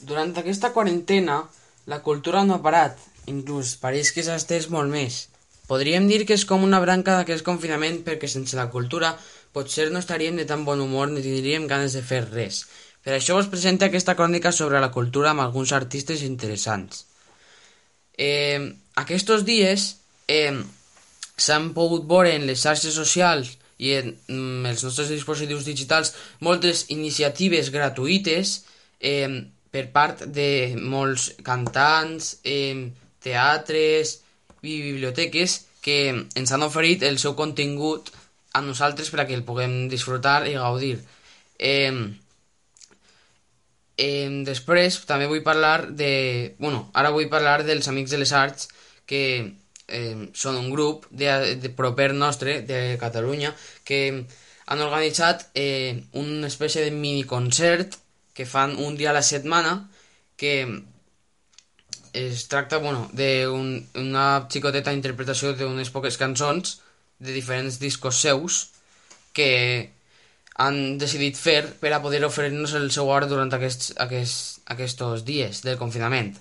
Durant aquesta quarantena, la cultura no ha parat, inclús pareix que s'ha estès molt més. Podríem dir que és com una branca d'aquest confinament perquè sense la cultura potser no estaríem de tan bon humor ni tindríem ganes de fer res. Per això us presento aquesta crònica sobre la cultura amb alguns artistes interessants. Eh, aquests dies eh, s'han pogut veure en les xarxes socials i en mm, els nostres dispositius digitals moltes iniciatives gratuïtes eh, per part de molts cantants, eh, teatres i biblioteques que ens han oferit el seu contingut a nosaltres per a que el puguem disfrutar i gaudir. Eh, eh, després també vull parlar de... bueno, ara vull parlar dels Amics de les Arts que eh, són un grup de, de proper nostre de Catalunya que han organitzat eh, una espècie de mini concert que fan un dia a la setmana que es tracta bueno, d'una un, xicoteta interpretació d'unes poques cançons de diferents discos seus que han decidit fer per a poder oferir-nos el seu art durant aquests, aquests, aquests dies del confinament.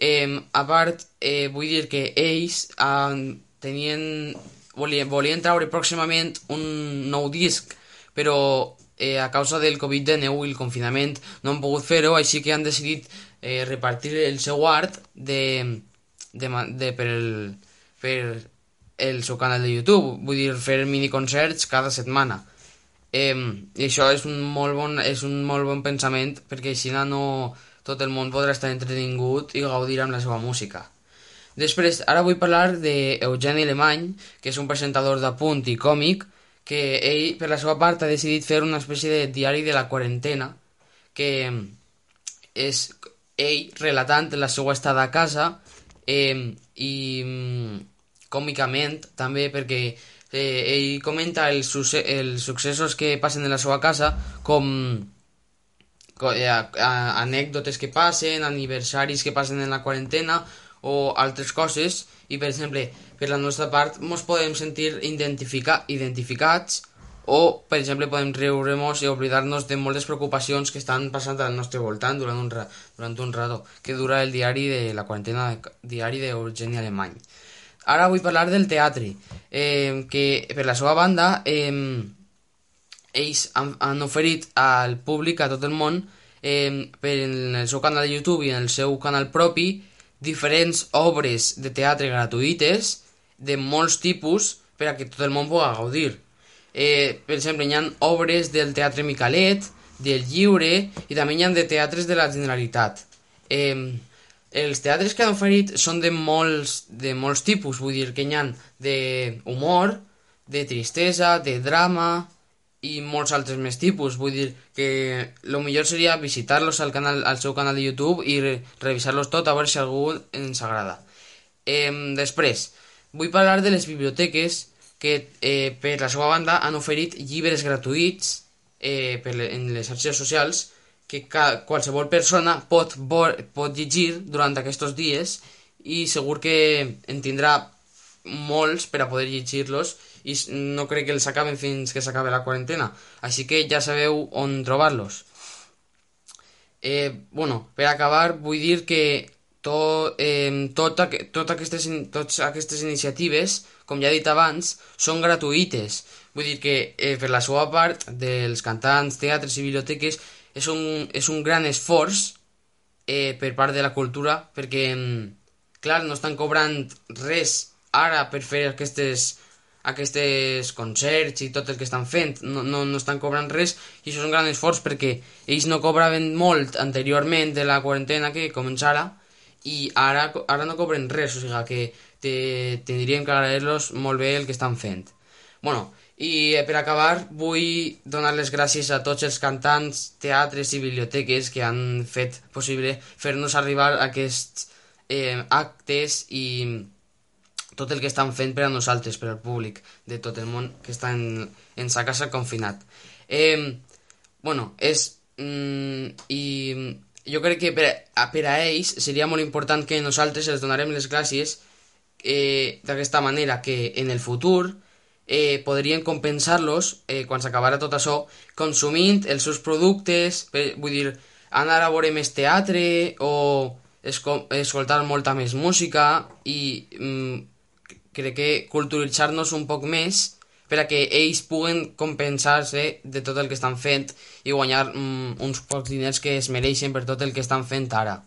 Eh, a part, eh, vull dir que ells eh, tenien, volien, volien treure pròximament un nou disc, però eh, a causa del Covid-19 i el confinament no han pogut fer-ho, així que han decidit eh, repartir el seu art de, de, de, per, el, per el seu canal de YouTube, vull dir, fer miniconcerts cada setmana. Eh, I això és un molt bon, és un molt bon pensament perquè així no tot el món podrà estar entretingut i gaudir amb la seva música. Després, ara vull parlar d'Eugeni Alemany, que és un presentador de punt i còmic, que ell, per la seva part, ha decidit fer una espècie de diari de la quarantena, que és ell relatant la seva estada a casa eh, i mm, còmicament també perquè eh, ell comenta els, els successos que passen en la seva casa com, com eh, anècdotes que passen, aniversaris que passen en la quarantena o altres coses. I per exemple per la nostra part ens podem sentir identifica identificats o per exemple podem riure-nos i oblidar-nos de moltes preocupacions que estan passant al nostre voltant durant un, durant un rato que dura el diari de la quarantena diari d'Eugeni Alemany. Ara vull parlar del teatre eh, que per la seva banda eh, ells han, han oferit al públic, a tot el món eh, per el seu canal de YouTube i en el seu canal propi diferents obres de teatre gratuïtes de molts tipus per a que tot el món pugui gaudir. Eh, per exemple, hi ha obres del Teatre Micalet, del Lliure i també hi ha de teatres de la Generalitat. Eh, els teatres que han oferit són de molts, de molts tipus, vull dir que hi ha d'humor, de tristesa, de drama, i molts altres més tipus. Vull dir que el millor seria visitar-los al, canal, al seu canal de YouTube i re revisar-los tot a veure si algú ens agrada. Eh, després, vull parlar de les biblioteques que eh, per la seva banda han oferit llibres gratuïts eh, per en les xarxes socials que qualsevol persona pot, pot llegir durant aquests dies i segur que en tindrà molts per a poder llegir-los i no crec que els acaben fins que s'acabe la quarantena. Així que ja sabeu on trobar-los. Eh, bueno, per acabar, vull dir que to, eh, tot, tot aquestes, totes aquestes iniciatives, com ja he dit abans, són gratuïtes. Vull dir que eh, per la seva part dels cantants, teatres i biblioteques és un, és un gran esforç eh, per part de la cultura perquè, clar, no estan cobrant res ara per fer aquestes, aquestes concerts i tot el que estan fent no, no, no estan cobrant res i això és un gran esforç perquè ells no cobraven molt anteriorment de la quarantena que començara i ara, ara no cobren res, o sigui que te, tindríem que agrair-los molt bé el que estan fent. Bueno, i per acabar vull donar les gràcies a tots els cantants, teatres i biblioteques que han fet possible fer-nos arribar aquests eh, actes i tot el que estan fent per a nosaltres, per al públic de tot el món que està en, en sa casa confinat. Eh, bueno, és... Mm, I jo crec que per a, per a ells seria molt important que nosaltres els donarem les gràcies eh, d'aquesta manera que en el futur eh, podrien compensar-los eh, quan s'acabarà tot això consumint els seus productes, per, vull dir, anar a veure més teatre o esco escoltar molta més música i mm, crec que culturitzar-nos un poc més per a que ells puguen compensar-se de tot el que estan fent i guanyar mm, uns pocs diners que es mereixen per tot el que estan fent ara.